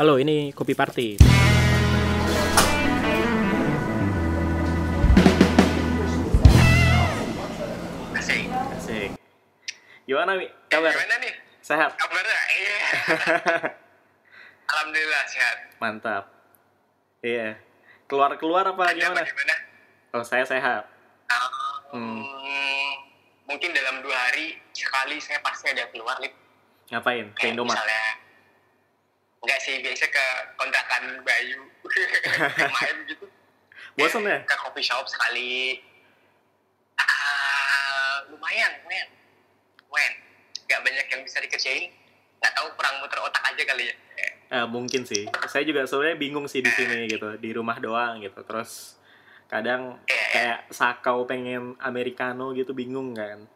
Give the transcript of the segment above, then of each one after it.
Halo, ini Kopi Party. Asik. Asik. Gimana, Mi? Kabar? Gimana nih? Sehat? Kabarnya? Iya. Alhamdulillah sehat. Mantap. Iya. Keluar-keluar apa Anda gimana? bagaimana? Oh, saya sehat. Um, Mungkin dalam dua hari sekali saya pasti ada keluar lip. Ngapain? Ke Indomaret? misalnya Enggak sih, biasa ke kontrakan Bayu main gitu. Bosan ya? Ke coffee shop sekali. Ah, lumayan, lumayan. Lumayan. Gak banyak yang bisa dikerjain. Gak tahu kurang muter otak aja kali ya. Eh, mungkin sih. Saya juga sebenarnya bingung sih di sini gitu, di rumah doang gitu. Terus kadang kayak sakau pengen americano gitu bingung kan.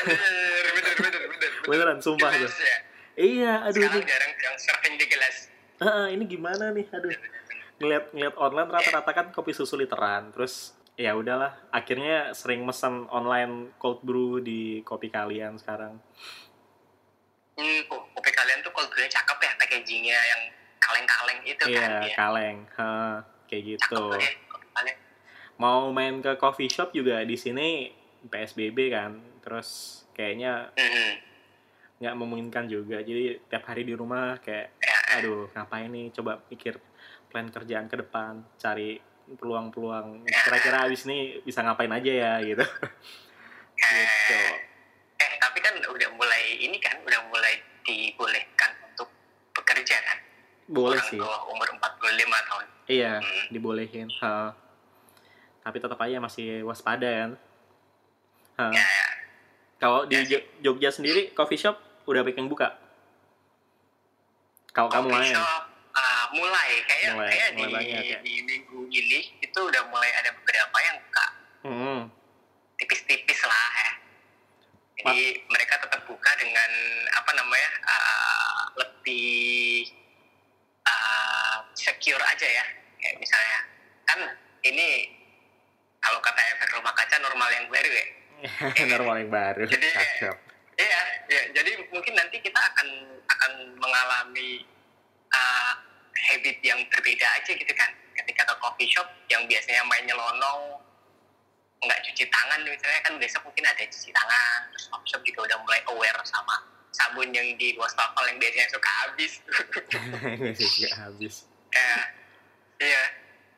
Aduh, bener, bener, bener. Beneran, sumpah tuh. ya. Iya, aduh Sekarang ini, jarang yang surfing di gelas. Ah, ini gimana nih? Aduh. Ngeliat ngeliat online rata-rata kan kopi susu literan. Terus ya udahlah, akhirnya sering mesen online cold brew di kopi kalian sekarang. Hmm, kopi kalian tuh kalau gue cakep ya packagingnya yang kaleng-kaleng itu kan Iya, ya. kaleng. Hah, kayak gitu. ya. Mau main ke coffee shop juga di sini PSBB kan. Terus kayaknya Mhm. Nggak memungkinkan juga. Jadi tiap hari di rumah kayak Ya, aduh ngapain nih coba pikir plan kerjaan ke depan cari peluang-peluang kira-kira abis ini bisa ngapain aja ya gitu gitu eh, tapi kan udah mulai ini kan, udah mulai dibolehkan untuk bekerja kan. boleh Orang sih tua umur 45 tahun. iya Hmm. dibolehin ha. tapi tetap aja masih waspada kan Ha. Ya. Kalau di Jogja sendiri coffee shop udah bikin buka kalau kamu Coffee main shop, ah, mulai kayaknya Mulai- kayak mulai di, banyak ya. di minggu ini itu udah mulai ada beberapa yang buka hmm. tipis-tipis lah ya. Jadi mereka tetap buka dengan apa namanya uh, lebih uh, secure aja ya. Kayak misalnya kan ini kalau kata efek rumah kaca normal yang baru ya. normal yang baru Jadi cakep Iya, ya, jadi mungkin nanti kita akan akan mengalami uh, habit yang berbeda aja gitu kan. Ketika ke coffee shop yang biasanya main nyelonong, nggak cuci tangan misalnya kan besok mungkin ada cuci tangan. Terus coffee shop juga udah mulai aware sama sabun yang di wastafel yang biasanya suka habis. nggak habis ya, iya.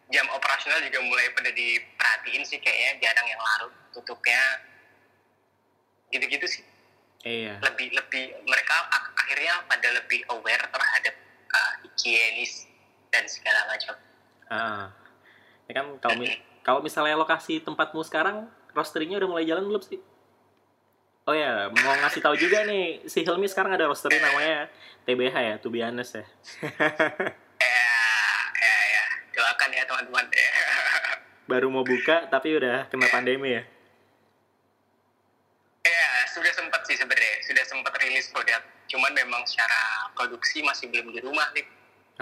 Jam operasional juga mulai pada diperhatiin sih kayaknya jarang yang larut tutupnya. Gitu-gitu sih iya lebih lebih mereka ak- akhirnya pada lebih aware terhadap uh, higienis dan segala macam. Ah, ya kan kalau mi- kalau misalnya lokasi tempatmu sekarang roasterinya udah mulai jalan belum sih? Oh ya, mau ngasih tahu juga nih, si Hilmi sekarang ada roastery namanya TBH ya, to be honest ya. Ya, ya, ya. Doakan ya teman-teman. Baru mau buka tapi udah kena pandemi ya, sudah sempat sih sebenarnya, sudah sempat rilis produk. Cuman memang secara produksi masih belum di rumah nih.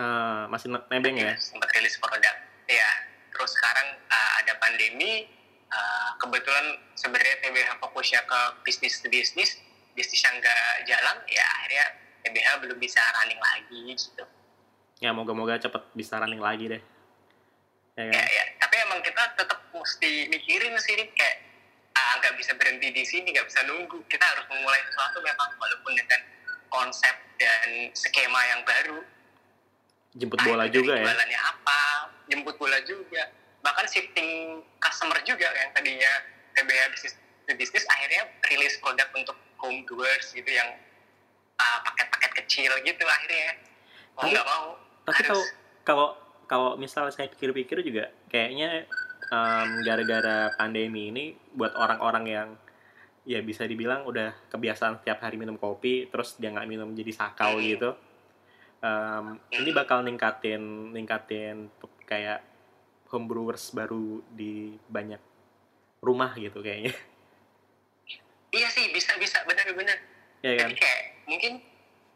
Ah, masih ne- nebeng ya. Sempat rilis produk. Ya, terus sekarang uh, ada pandemi. uh, kebetulan sebenarnya TBH fokusnya ke bisnis to bisnis, bisnis yang nggak jalan, ya akhirnya TBH belum bisa running lagi gitu. Ya moga-moga cepet bisa running lagi deh. Ya kan? ya, ya. tapi emang kita tetap mesti mikirin sih kayak ah, nggak bisa berhenti di sini nggak bisa nunggu. Kita harus memulai sesuatu memang walaupun dengan konsep dan skema yang baru. Jemput bola itu juga ya. jualannya apa jemput bola juga. Bahkan shifting customer juga yang tadinya TBH bisnis bisnis akhirnya rilis produk untuk home doers gitu yang ah, paket-paket kecil gitu akhirnya. Mau Tapi- nggak mau Tapi kalau kalau kalau misal saya pikir-pikir juga kayaknya em, gara-gara pandemi ini buat orang-orang yang ya bisa dibilang udah kebiasaan setiap hari minum kopi terus dia nggak minum jadi sakau Hmm. gitu em, ini bakal ningkatin ningkatin kayak homebrewers baru di banyak rumah gitu kayaknya. Iya sih bisa bisa. Benar-benar ya kan? Jadi kayak mungkin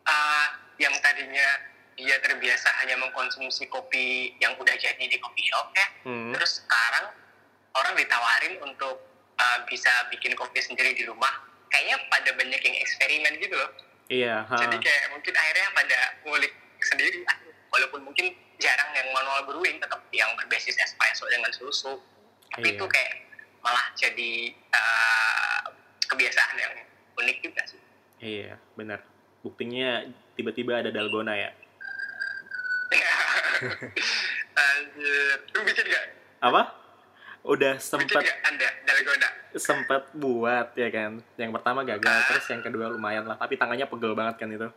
uh, yang tadinya dia terbiasa hanya mengkonsumsi kopi yang udah jadi di kopi shop ya, Hmm. terus sekarang orang ditawarin untuk uh, bisa bikin kopi sendiri di rumah. Kayaknya pada banyak yang eksperimen gitu loh. iya ha. Jadi kayak mungkin akhirnya pada ngulik sendiri, walaupun mungkin jarang yang manual brewing tetap yang berbasis espresso dengan susu tapi Iya. itu kayak malah jadi uh, kebiasaan yang unik juga sih Iya, benar. Buktinya tiba-tiba ada dalgona ya. Anjir. Lu bikin gak? Apa? Udah gak anda dalgona? sempet buat ya kan. Yang pertama gagal, terus yang kedua lumayan lah. Tapi tangannya pegel banget kan itu.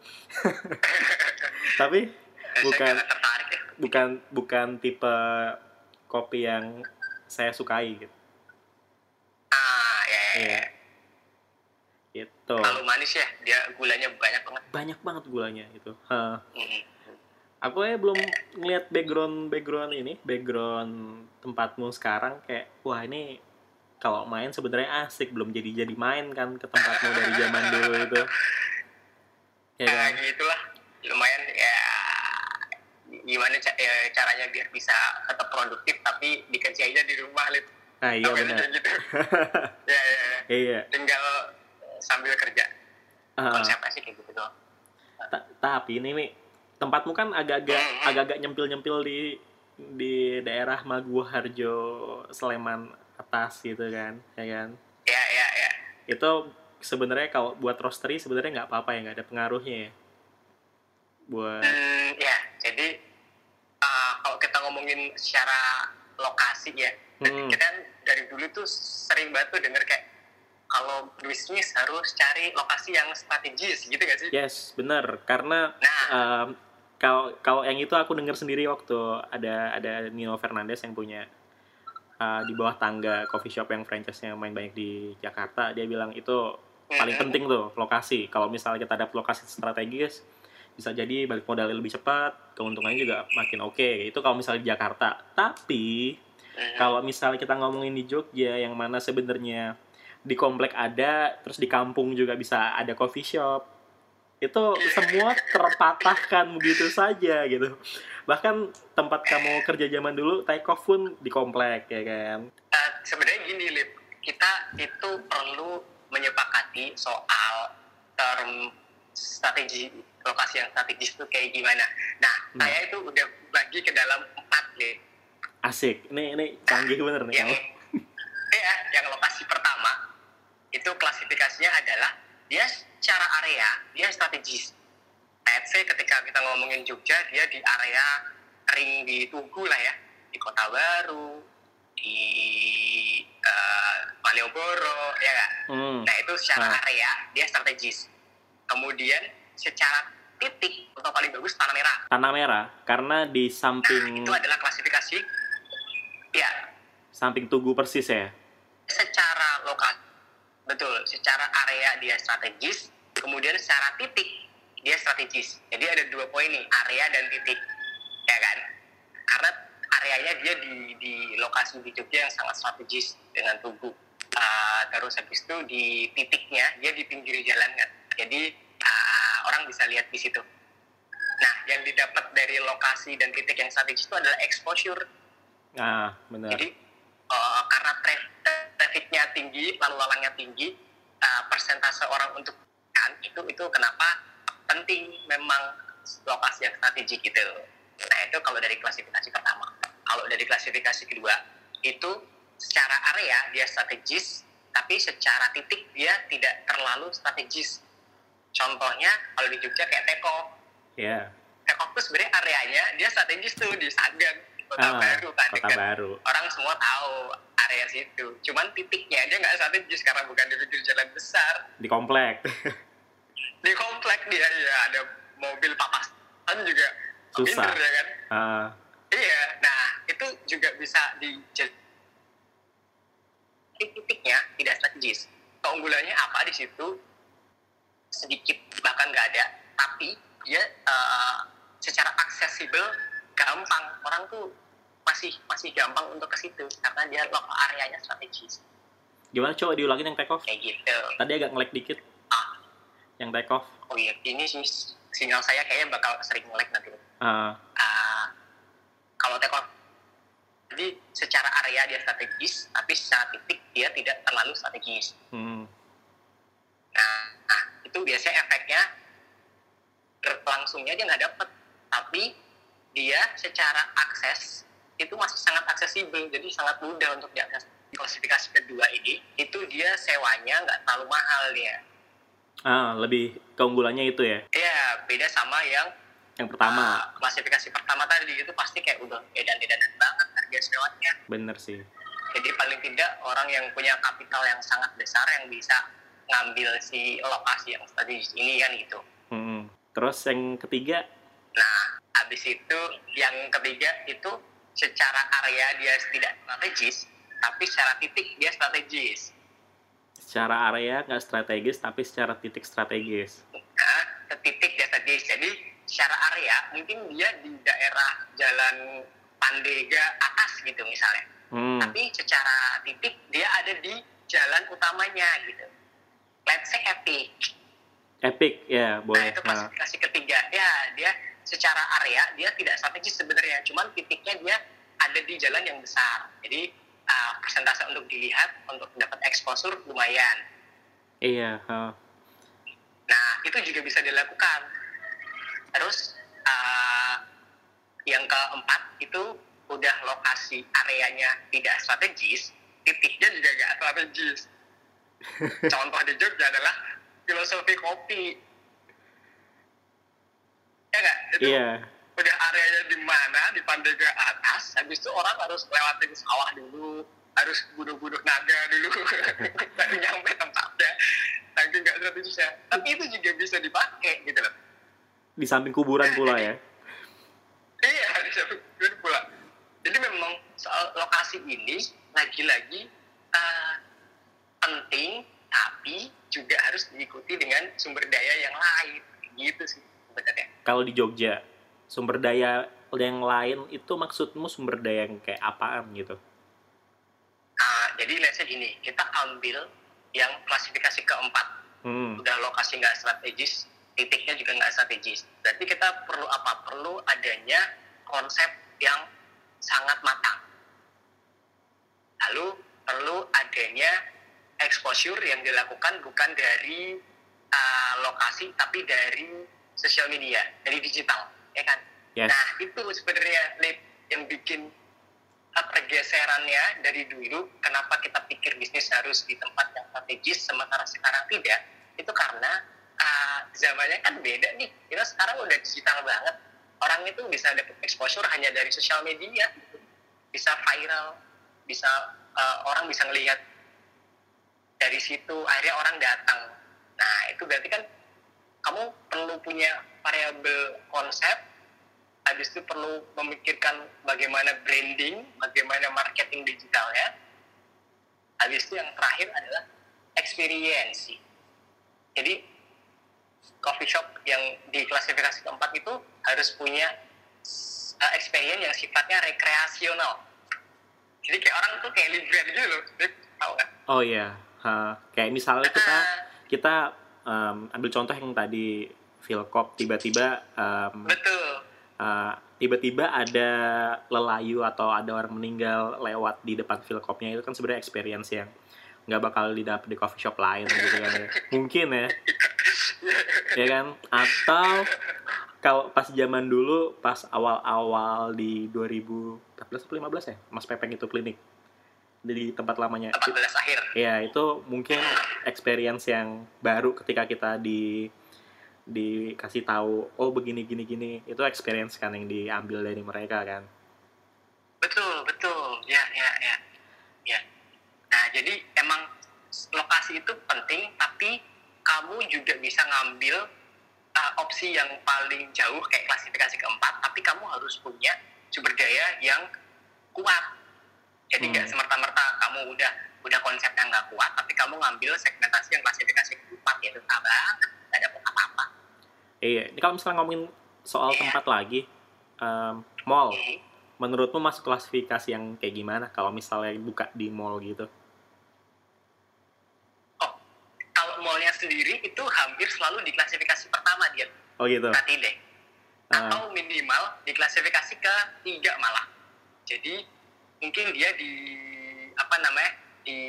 Tapi Eh, Bukan. Ya. bukan bukan tipe kopi yang saya sukai gitu. Ah, ya, ya, ya. Iya. Itu Terlalu manis ya. Dia gulanya banyak banget. banyak banget gulanya itu. Hah. Mm. Aku ya belum ngeliat background background ini, background tempatmu sekarang kayak wah ini kalau main sebenarnya asik belum jadi jadi main kan ke tempatmu dari zaman dulu itu. Ya Nah, kan? gitulah. Lumayan ya gimana ca- ya, caranya biar bisa tetap produktif tapi dikerjain aja di rumah lip Nah iya benar. gitu ya, ya, ya. Iya. tinggal sambil kerja Ah, konsepnya sih kayak gitu doang ta- tapi ini Mi, tempatmu kan agak-agak Hmm. agak-agak nyempil-nyempil di di daerah Maguwo Harjo Sleman atas gitu kan, ya kan? ya ya ya Itu sebenarnya kalau buat roastery sebenarnya nggak apa-apa ya, nggak ada pengaruhnya ya. Buat Hmm, ya, jadi uh, kalau kita ngomongin secara lokasi ya, Hmm. kita kan dari dulu tuh sering banget tuh denger kayak kalau bisnis harus cari lokasi yang strategis gitu gak sih? Yes, benar. Karena Nah, um, kalau kalau yang itu aku dengar sendiri waktu ada ada Nino Fernandez yang punya uh, di bawah tangga coffee shop yang franchise-nya main banyak di Jakarta. Dia bilang itu paling penting tuh lokasi. Kalau misalnya kita dapat lokasi strategis, bisa jadi balik modalnya lebih cepat, keuntungannya juga makin oke. Itu kalau misalnya di Jakarta. Tapi kalau misalnya kita ngomongin di Jogja yang mana sebenarnya di komplek ada terus di kampung juga bisa ada coffee shop itu semua terpatahkan begitu saja gitu bahkan tempat kamu kerja zaman dulu take off pun di komplek ya kan Uh, sebenarnya gini, Lip, kita itu perlu menyepakati soal term strategi lokasi yang strategis itu kayak gimana. Nah, Hmm. saya itu udah bagi ke dalam empat, Lip. asik ini ini canggih bener nih yang ya, yang lokasi pertama itu klasifikasinya adalah dia secara area dia strategis. Let's say ketika kita ngomongin Jogja dia di area ring di Tugu lah ya, di Kota Baru, di eh, Malioboro, ya kan? hmm. Nah itu secara Ah. area dia strategis. Kemudian secara titik atau paling bagus tanah merah. tanah merah karena di Nah samping itu adalah klasifikasi ya samping tugu persis ya secara lokal betul secara area dia strategis kemudian secara titik dia strategis. Jadi ada dua poin nih area dan titik ya kan? Karena areanya dia di di lokasi di Jogja yang sangat strategis dengan tugu. Ah, terus habis itu di titiknya dia di pinggir jalan kan? Jadi ah, orang bisa lihat di situ. Nah yang didapat dari lokasi dan titik yang strategis itu adalah exposure. Nah benar. Jadi tinggi, lalu lalangnya tinggi, eh, persentase orang untuk kan itu itu kenapa penting memang lokasi yang strategik gitu. Nah itu kalau dari klasifikasi pertama. Kalau dari klasifikasi kedua itu secara area dia strategis, tapi secara titik dia tidak terlalu strategis. Contohnya kalau di Jogja kayak Teko, ya Teko tuh sebenarnya areanya dia strategis tuh di Sagan, Kota Ah, Baru kan, kota dekat baru orang semua tahu area situ. Cuman titiknya aja nggak strategis karena bukan di pinggir jalan besar. di komplek Di komplek dia ya ada mobil papasan juga Susah. minder, ya kan. Ah, Iya, nah itu juga bisa di titiknya tidak strategis. Keunggulannya apa di situ? Sedikit bahkan nggak ada, tapi dia eh, secara aksesibel gampang orang tuh masih masih gampang untuk ke situ karena dia lokal areanya strategis. Gimana coba diulangin yang take off? Kayak gitu. tadi agak ngelek dikit. Ah, yang take off? Oh iya, ini sih sinyal saya kayaknya bakal sering ngelag nanti. Ah, Ah, kalau take off jadi secara area dia strategis tapi secara titik dia tidak terlalu strategis. Hmm. nah, nah, itu biasanya efeknya langsungnya dia nggak dapet tapi dia secara akses itu masih sangat aksesibel jadi sangat mudah untuk diakses di klasifikasi kedua ini itu dia sewanya nggak terlalu mahal dia Ah, lebih keunggulannya itu ya. ya beda sama yang Yang pertama, uh, klasifikasi pertama tadi itu pasti kayak udah edan-edanan banget harga sewanya bener sih. jadi paling tidak orang yang punya kapital yang sangat besar yang bisa ngambil si lokasi yang strategis ini kan gitu Hmm. Terus yang ketiga, Nah, habis itu yang ketiga itu secara area dia tidak strategis, tapi secara titik dia strategis. secara area nggak strategis tapi secara titik strategis. Nah, ke titik dia strategis. Jadi secara area mungkin dia di daerah jalan Pandega atas gitu misalnya. Hmm. Tapi secara titik dia ada di jalan utamanya gitu. Let's say Epic. Epic ya Nah, boleh. itu Nah, klasifikasi ketiga. Ya, dia secara area dia tidak strategis sebenarnya, cuman titiknya dia ada di jalan yang besar. Jadi uh, persentase untuk dilihat untuk dapat exposure lumayan. iya. ah. Nah, itu juga bisa dilakukan. Terus uh, yang keempat itu udah lokasi areanya tidak strategis, titiknya juga nggak strategis. Contoh di Jogja adalah filosofi kopi. Ya nggak? Itu Iya. udah areanya di mana di Pandega atas, habis itu orang harus lewatin sawah dulu, harus bunuh-bunuh naga dulu, baru nyampe tempatnya. Saking nggak ya. Tapi itu juga bisa dipakai gitu loh. Di samping kuburan pula ya. Iya, disebutkan pula. Jadi memang soal lokasi ini lagi-lagi eh, penting, tapi juga harus diikuti dengan sumber daya yang lain. Gitu sih sebenarnya. Kalau di Jogja, sumber daya yang lain itu maksudmu sumber daya yang kayak apaan gitu? Nah, jadi let's say gini, kita ambil yang klasifikasi keempat. Hmm. Udah lokasi nggak strategis, titiknya juga nggak strategis. Berarti kita perlu apa? Perlu adanya konsep yang sangat matang. Lalu perlu adanya exposure yang dilakukan bukan dari uh, lokasi tapi dari sosial media, dari digital, ya kan? Yes. Nah itu sebenarnya yang bikin pergeserannya dari dulu kenapa kita pikir bisnis harus di tempat yang strategis sementara sekarang tidak itu karena uh, zamannya kan beda nih kita sekarang udah digital banget orang itu bisa dapat exposure hanya dari sosial media gitu. bisa viral bisa uh, orang bisa ngelihat dari situ akhirnya orang datang nah itu berarti kan kamu perlu punya variabel konsep habis itu perlu memikirkan bagaimana branding, bagaimana marketing digitalnya. Habis itu yang terakhir adalah experience. Jadi coffee shop yang di klasifikasi keempat itu harus punya uh, experience yang sifatnya rekreasional. Jadi kayak orang tuh kayak liburan gitu loh, Dip. tahu nggak? Oh iya. Ha, kayak misalnya kita Ah, kita um, ambil contoh yang tadi Philcop tiba-tiba um, betul. uh, tiba-tiba ada lelayu atau ada orang meninggal lewat di depan Philcopnya itu kan sebenarnya experience yang nggak bakal didapat di coffee shop lain gitu kan ya. mungkin ya ya kan atau kalau pas zaman dulu pas awal-awal di 2014 atau 15 ya Mas Pepeng itu klinik di tempat lamanya 18 akhir. ya itu mungkin experience yang baru ketika kita di dikasih tahu oh begini gini gini itu experience kan yang diambil dari mereka kan Betul, betul. Ya, ya, ya. Ya. Nah, jadi emang lokasi itu penting, tapi kamu juga bisa ngambil uh, opsi yang paling jauh kayak klasifikasi keempat, tapi kamu harus punya sumber daya yang kuat. Jadi nggak Hmm. semerta-merta kamu udah udah konsep yang nggak kuat, tapi kamu ngambil segmentasi yang klasifikasi keempat yaitu abang, nggak dapet apa-apa. iya ini kalau misalnya ngomongin soal Iya. tempat lagi em, mall Oke. menurutmu masuk klasifikasi yang kayak gimana kalau misalnya buka di mall gitu Oh, kalau mallnya sendiri itu hampir selalu di klasifikasi pertama dia. oh gitu deh. Ah. Atau minimal diklasifikasi ke tiga malah. Jadi mungkin dia di apa namanya di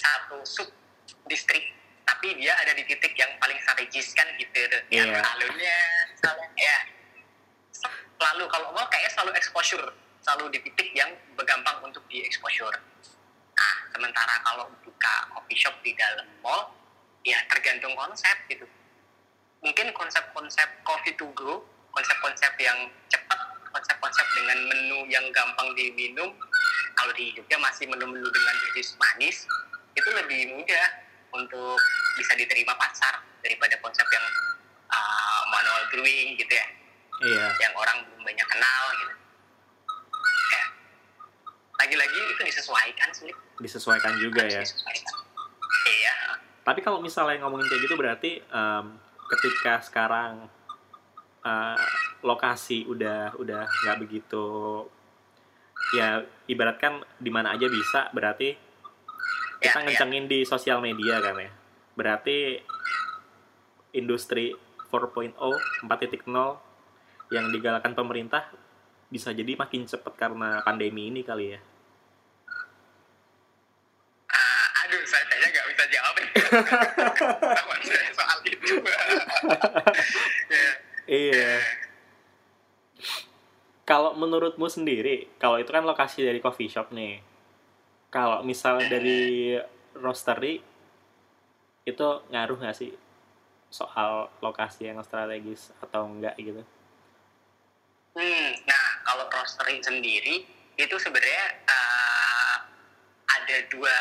satu sub distrik tapi dia ada di titik yang paling strategis kan gitu. Di Iya. alun-alunnya misalnya ya. Lalu kalau mall kayaknya selalu exposure selalu di titik yang bergampang untuk di exposure. Nah sementara kalau buka coffee shop di dalam mall ya tergantung konsep gitu. Mungkin konsep-konsep coffee to go konsep-konsep yang cepat konsep-konsep dengan menu yang gampang diminum. Kalau di Jogja masih menu-menu dengan jenis manis itu lebih mudah untuk bisa diterima pasar daripada konsep yang uh, manual brewing gitu ya. Iya. Yang orang belum banyak kenal gitu. Ya. Lagi-lagi itu disesuaikan sih. Disesuaikan juga ya. disesuaikan. Iya. Tapi kalau misalnya ngomongin kayak gitu berarti em, ketika sekarang eh, lokasi udah udah nggak begitu ya ibaratkan di mana aja bisa berarti Ya, kita ya. ngencengin di sosial media kan ya berarti industri 4.0 4.0 yang digalakan pemerintah bisa jadi makin cepat karena pandemi ini kali ya aduh saya kayaknya nggak bisa jawab Pengetahuan saya soal itu Ya. iya kalau menurutmu sendiri kalau itu kan lokasi dari coffee shop nih kalau misalnya dari roastery itu ngaruh nggak sih soal lokasi yang strategis atau enggak gitu Hmm, nah kalau roastery sendiri itu sebenarnya uh, ada dua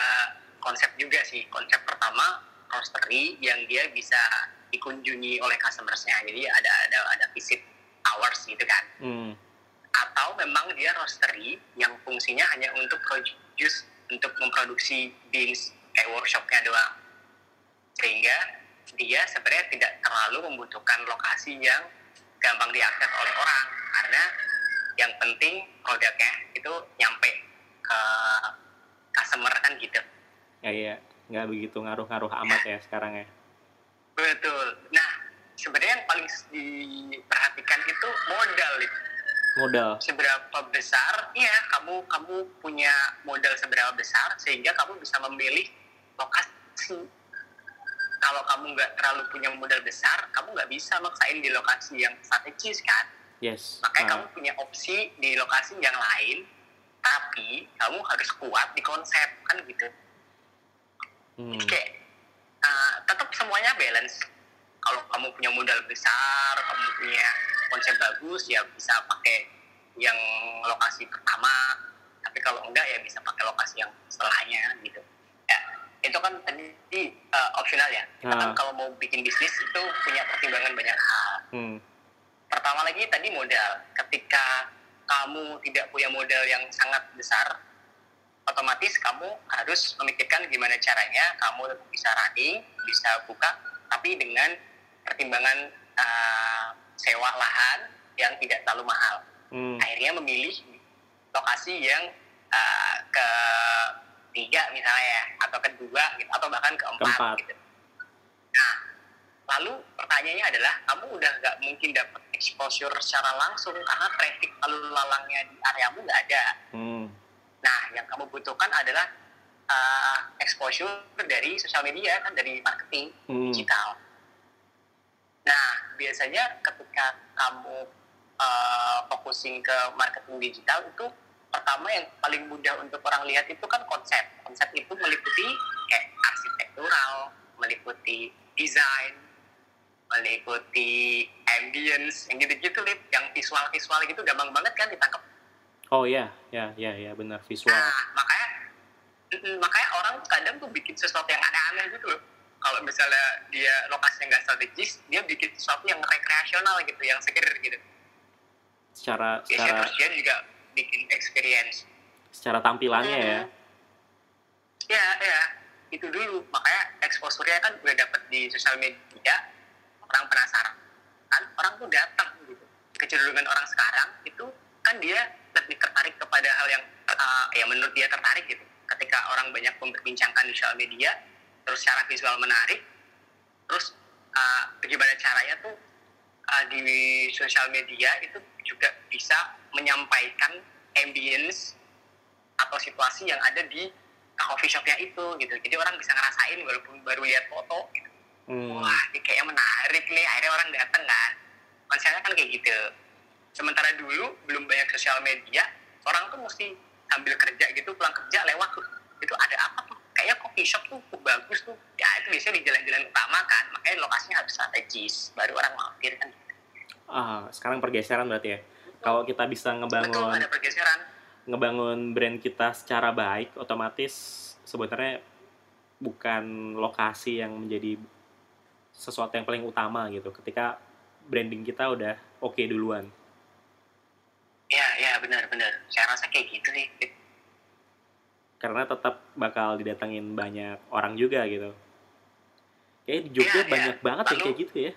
konsep juga sih. Konsep pertama roastery yang dia bisa dikunjungi oleh customersnya. Jadi ada ada ada visit hours gitu kan. hmm. Atau memang dia roastery yang fungsinya hanya untuk produce untuk memproduksi beans kayak workshopnya doang. Sehingga dia sebenarnya tidak terlalu membutuhkan lokasi yang gampang diakses oleh orang karena yang penting produknya itu nyampe ke customer kan gitu. ya iya nggak begitu ngaruh-ngaruh amat ya sekarang ya Betul. Nah, sebenarnya yang paling diperhatikan itu modal. Modal Seberapa besar, iya kamu kamu punya modal seberapa besar sehingga kamu bisa memilih lokasi. Kalau kamu nggak terlalu punya modal besar, kamu nggak bisa maksain di lokasi yang strategis kan. yes Makanya Ah, kamu punya opsi di lokasi yang lain, tapi kamu harus kuat di konsep kan gitu. hmm. Jadi kayak uh, tetap semuanya balance. Kalau kamu punya modal besar, kamu punya konsep bagus, ya bisa pakai yang lokasi pertama. Tapi kalau enggak ya bisa pakai lokasi yang setelahnya gitu. Ya, itu kan tadi uh, opsional ya. Kita kan Ah. kalau mau bikin bisnis itu punya pertimbangan banyak hal. Hmm. Pertama lagi tadi modal. Ketika kamu tidak punya modal yang sangat besar, otomatis kamu harus memikirkan gimana caranya kamu bisa running, bisa buka, tapi dengan pertimbangan uh, sewa lahan yang tidak terlalu mahal. Hmm. Akhirnya memilih lokasi yang uh, ketiga misalnya ya, atau kedua gitu, atau bahkan keempat, Keempat. gitu. Nah, lalu pertanyaannya adalah kamu udah nggak mungkin dapat exposure secara langsung karena traffic lalu lalangnya di areamu nggak ada. Hmm. Nah, yang kamu butuhkan adalah uh, exposure dari sosial media kan dari marketing Hmm. digital. Nah, biasanya ketika kamu uh, focusing ke marketing digital itu pertama yang paling mudah untuk orang lihat itu kan konsep. Konsep itu meliputi kayak arsitektural, meliputi desain, meliputi ambience, yang gitu-gitu lip, yang visual-visual gitu gampang banget kan ditangkap oh ya ya ya ya. Benar visual. Nah, makanya makanya orang kadang tuh bikin sesuatu yang aneh-aneh gitu loh. Kalau misalnya dia lokasinya nggak strategis, dia bikin sesuatu yang rekreasional gitu, yang seger gitu. secara Biasanya secara terus dia juga bikin experience. secara tampilannya ya Ya, ya. Itu dulu. Makanya exposure-nya kan udah dapet di sosial media, orang penasaran. Kan orang tuh datang gitu. Kecenderungan orang sekarang itu kan dia lebih tertarik kepada hal yang uh, ya menurut dia tertarik gitu. Ketika orang banyak memperbincangkan di sosial media, terus secara visual menarik, terus uh, bagaimana caranya tuh uh, di sosial media itu juga bisa menyampaikan ambience atau situasi yang ada di coffee shopnya itu gitu. Jadi orang bisa ngerasain walaupun baru lihat foto gitu. Hmm. Wah, ini kayaknya menarik nih. Akhirnya orang datang kan. Konsepnya kan kayak gitu. sementara dulu belum banyak sosial media orang tuh mesti sambil kerja gitu pulang kerja lewat tuh itu ada apa tuh kayaknya coffee shop tuh bagus tuh. Ya itu biasanya di jalan-jalan utama kan. Makanya lokasinya harus strategis baru orang mampir kan. Ah, sekarang pergeseran berarti ya. Kalau kita bisa betul ngebangun ada pergeseran. ngebangun brand kita secara baik, otomatis sebenarnya bukan lokasi yang menjadi sesuatu yang paling utama gitu. Ketika branding kita udah oke duluan. ya ya benar-benar saya rasa kayak gitu sih Karena tetap bakal didatengin banyak orang juga gitu. Kayak di Jogja iya. banyak banget yang Lalu- kayak gitu ya.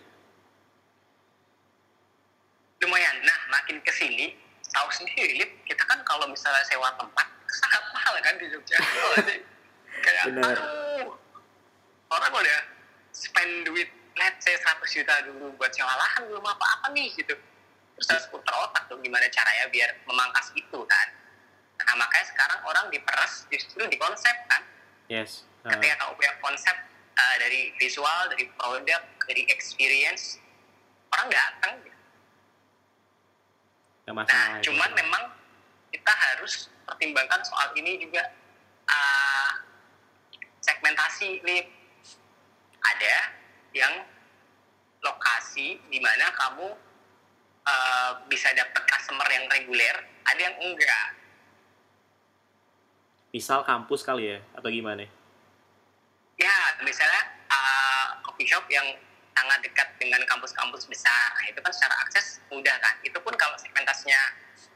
lumayan nah makin ke sini tahu sendiri Lip, kita kan kalau misalnya sewa tempat sangat mahal kan di Jogja kayak Bener. aduh orang udah spend duit let's say 100 juta dulu buat sewa lahan belum apa-apa nih gitu terus harus putar otak tuh gimana caranya biar memangkas itu kan nah makanya sekarang orang diperas justru di konsep kan Yes. Ah, ketika kamu punya konsep uh, dari visual, dari produk, dari experience, orang datang. gitu. Nah, itu. cuman memang kita harus pertimbangkan soal ini juga uh, segmentasi nih. Ada yang lokasi di mana kamu uh, bisa dapat customer yang reguler, ada yang enggak. Misal kampus kali ya, atau gimana? Ya, misalnya uh, coffee shop yang sangat dekat dengan kampus-kampus besar, nah itu kan secara akses mudah kan. Itu pun kalau segmentasinya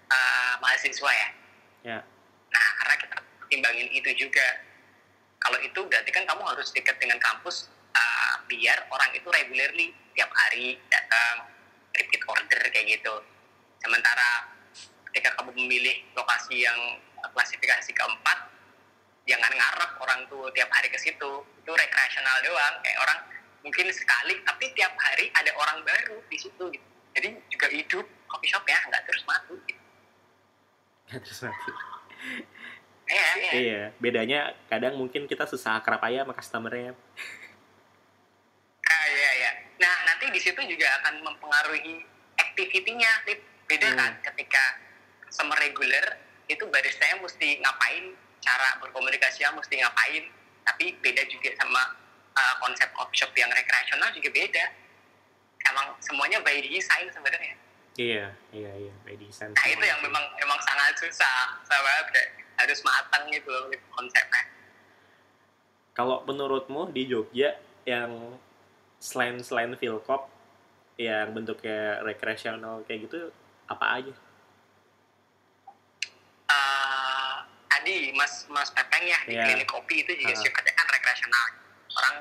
uh, mahasiswa ya. Ya. Nah, karena kita pertimbangin itu juga. Kalau itu berarti kan kamu harus dekat dengan kampus uh, biar orang itu regularly tiap hari datang repeat order kayak gitu. Sementara ketika kamu memilih lokasi yang klasifikasi keempat, jangan ngarep orang tuh tiap hari ke situ. Itu rekreasional doang, kayak orang mungkin sekali tapi tiap hari ada orang baru di situ gitu. Jadi juga hidup coffee shop ya, nggak terus mati gitu. Terus nanti. Iya, iya. Iya, bedanya kadang mungkin kita susah akrab aja sama customer-nya. Ah, iya, iya. Nah, nanti di situ juga akan mempengaruhi activity-nya. Beda Hmm. kan ketika customer regular itu baristanya mesti ngapain, cara berkomunikasinya mesti ngapain. Tapi beda juga sama uh, konsep coffee shop yang rekreasional juga beda. Emang semuanya by design sebenarnya. Iya, iya, iya, by design. Nah, itu yang memang memang sangat susah. Kayak harus matang gitu loh Lip, konsepnya. Kalau menurutmu di Jogja yang selain selain Philcop yang bentuknya rekreasional kayak gitu apa aja? eh tadi Mas Mas Pepeng ya di Iya. klinik kopi itu juga Ah. sifatnya kan rekreasional. Orang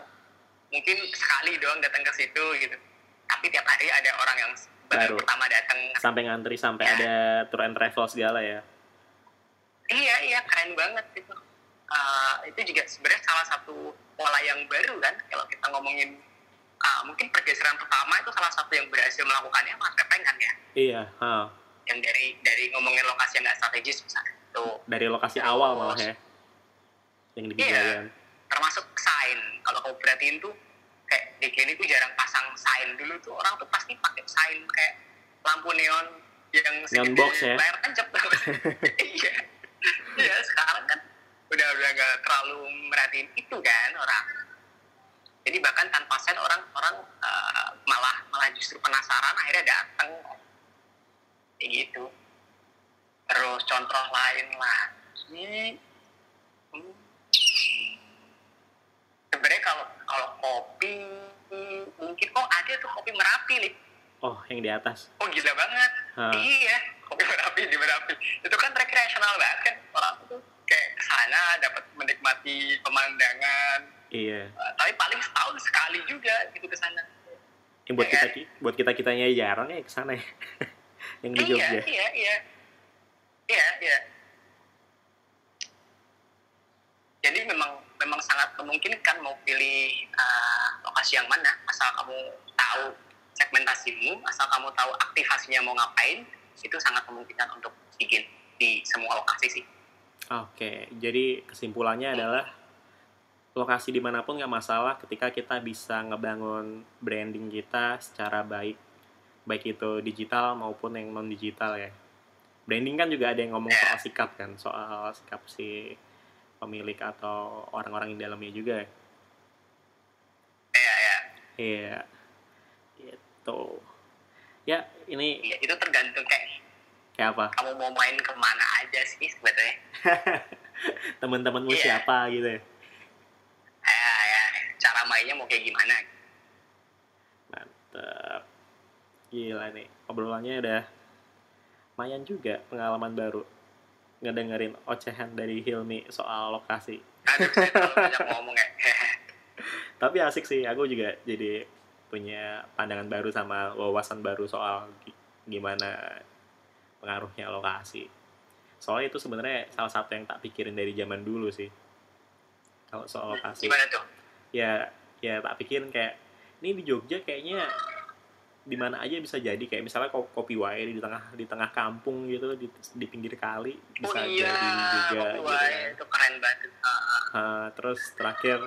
mungkin sekali doang datang ke situ gitu. Tapi tiap hari ada orang yang baru Baru. pertama datang. Sampai ngantri sampai Ya. ada tour and travel segala ya. Iya iya keren banget gitu. Eh, itu juga sebenarnya salah satu pola yang baru kan kalau kita ngomongin ah, mungkin pergeseran pertama itu salah satu yang berhasil melakukannya Mas Pepeng kan ya Iya, ha. yang dari dari ngomongin lokasi yang nggak strategis misalnya tuh dari lokasi awal malah ya. Yang di Iya. Termasuk sign. Kalau kamu perhatiin tuh kayak di klinik tuh jarang pasang sign. Dulu tuh orang tuh pasti pakai sign kayak lampu neon yang segede box ya? layar tancap iya. Iya sekarang kan udah udah gak terlalu merhatiin itu kan orang. Jadi bahkan tanpa sign orang orang eh, malah malah justru penasaran akhirnya datang kayak gitu. terus contoh lain lagi hmm, sebenarnya kalau kalau kopi mungkin oh ada tuh kopi merapi nih Oh, yang di atas. oh gila banget Ha. iya kopi merapi di merapi itu kan rekreasional banget kan orang tuh kayak ke sana dapat menikmati pemandangan Iya. Uh, tapi paling setahun sekali juga gitu ke sana Yang buat Iya kita kan? buat kita kitanya jarang ya ke sana ya. yang di iya Jogja. iya iya iya iya. Jadi memang memang sangat memungkinkan mau pilih uh, lokasi yang mana asal kamu tahu segmentasimu asal kamu tahu aktivasinya mau ngapain itu sangat memungkinkan untuk bikin di semua lokasi sih. Oke, jadi kesimpulannya adalah lokasi di mana pun nggak masalah ketika kita bisa ngebangun branding kita secara baik baik itu digital maupun yang non digital ya branding kan juga ada yang ngomong soal sikap kan soal sikap si pemilik atau orang-orang di dalamnya juga ya Iya, iya. iya gitu ya ini Iya, itu tergantung kayak kayak apa kamu mau main ke mana aja sih sebetulnya. teman-temanmu Iya. siapa gitu ya Ya, ya. Cara mainnya mau kayak gimana? mantep gila nih obrolannya udah lumayan juga pengalaman baru ngedengerin ocehan dari Hilmi soal lokasi Aduh, ngomong ya. tapi asik sih aku juga jadi punya pandangan baru sama wawasan baru soal gi- gimana pengaruhnya lokasi soalnya itu sebenarnya salah satu yang tak pikirin dari zaman dulu sih kalau soal lokasi Gimana tuh? ya ya tak pikirin kayak ini di Jogja kayaknya di mana aja bisa jadi kayak misalnya ko- kopi wae di tengah di tengah kampung gitu di, di pinggir kali Oh bisa iya, jadi juga Kopi gitu Wae, kan. itu keren banget. Uh, terus terakhir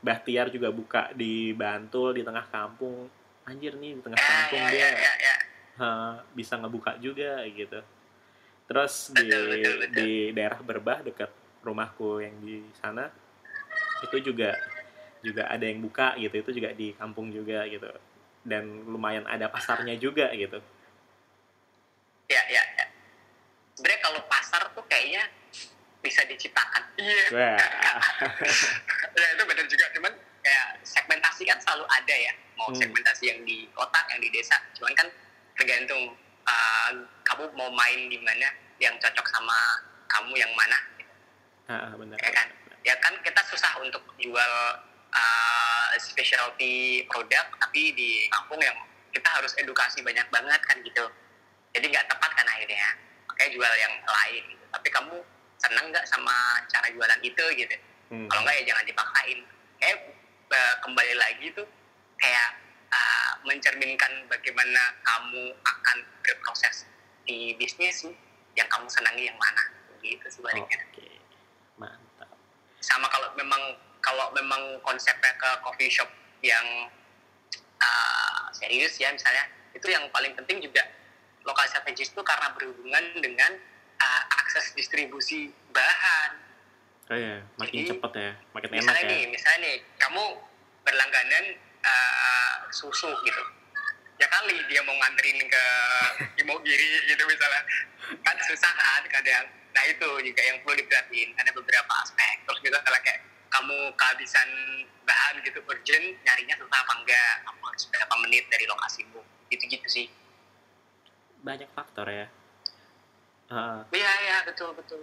Bahtiar juga buka di Bantul di tengah kampung anjir nih di tengah ya, kampung ya, dia ya, ya, ya. uh, bisa ngebuka juga gitu terus di Betul, betul, betul. di daerah Berbah dekat rumahku yang di sana itu juga juga ada yang buka gitu itu juga di kampung juga gitu dan lumayan ada pasarnya juga gitu Ya, ya, ya. Sebenarnya kalau pasar tuh kayaknya bisa diciptakan. Iya. wah ya itu benar juga cuman kayak segmentasi kan selalu ada ya mau Hmm. segmentasi yang di kota yang di desa cuman kan tergantung uh, kamu mau main di mana yang cocok sama kamu yang mana ah, benar ya kan ya kan kita susah untuk jual uh, specialty produk tapi di kampung yang kita harus edukasi banyak banget kan gitu. Jadi nggak tepat kan akhirnya makanya jual yang lain gitu. tapi kamu seneng nggak sama cara jualan itu gitu? Hmm. kalau nggak ya jangan dipaksain. Kayak eh, kembali lagi tuh kayak eh, mencerminkan bagaimana kamu akan berproses di bisnis yang kamu senangi yang mana. Gitu sebaliknya oke mantap. Sama kalau memang kalau memang konsepnya ke coffee shop yang uh, serius ya misalnya itu yang paling penting juga lokal strategis itu karena berhubungan dengan uh, akses distribusi bahan. Oh ya makin Jadi, cepet ya makin enak misalnya ya. nih misalnya nih kamu berlangganan uh, susu gitu. Ya kali dia mau nganterin ke Imogiri gitu misalnya. Kan susah kan kadang. Nah itu juga yang perlu diperhatiin. Ada beberapa aspek. Terus misalnya kayak kamu kehabisan bahan gitu urgent nyarinya susah apa enggak? Kamu harus berapa menit dari lokasimu? Gitu-gitu sih. Banyak faktor ya. Ah, iya iya betul betul.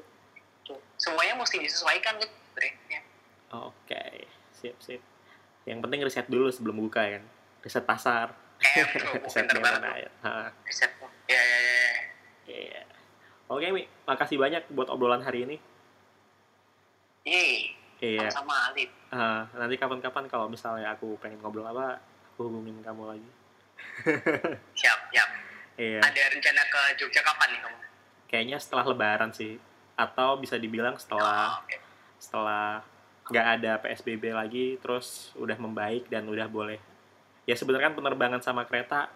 Tuh. semuanya mesti disesuaikan gitu sebenarnya. Oke sip sip. Yang penting riset dulu sebelum buka ya kan? Riset pasar. Eh betul riset mana ya. Riset ya ya ya ya. iya. Oke mi. Makasih banyak buat obrolan hari ini. Yeay, iya sama Alif. Ah, nanti kapan-kapan kalau misalnya aku pengen ngobrol apa aku hubungin kamu lagi Siap, siap. iya Ada rencana ke Jogja kapan nih kamu? kayaknya setelah lebaran sih atau bisa dibilang setelah Oh, oke. setelah nggak ada PSBB lagi terus udah membaik dan udah boleh ya sebenarnya kan penerbangan sama kereta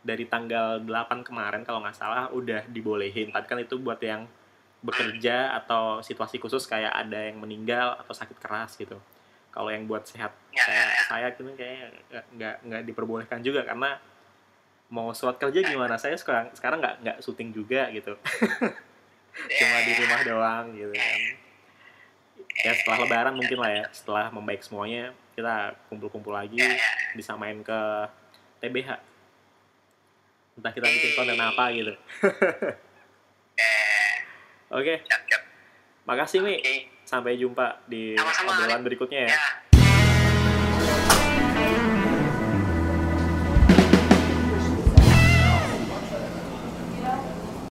dari tanggal 8 kemarin kalau nggak salah udah dibolehin tapi kan itu buat yang bekerja atau situasi khusus kayak ada yang meninggal atau sakit keras gitu. Kalau yang buat sehat Ya, saya ya, ya. saya gitu kayaknya nggak- nggak diperbolehkan juga karena mau surat kerja gimana? Saya sekarang sekarang nggak nggak syuting juga gitu. Cuma di rumah doang gitu kan. Ya setelah lebaran mungkin lah ya. Setelah membaik semuanya kita kumpul-kumpul lagi Ya, ya. bisa main ke TBH entah kita bikin konten apa gitu oke. Siap. makasih Mi. Oke. sampai jumpa di Sama-sama, obrolan berikutnya ya. Ya,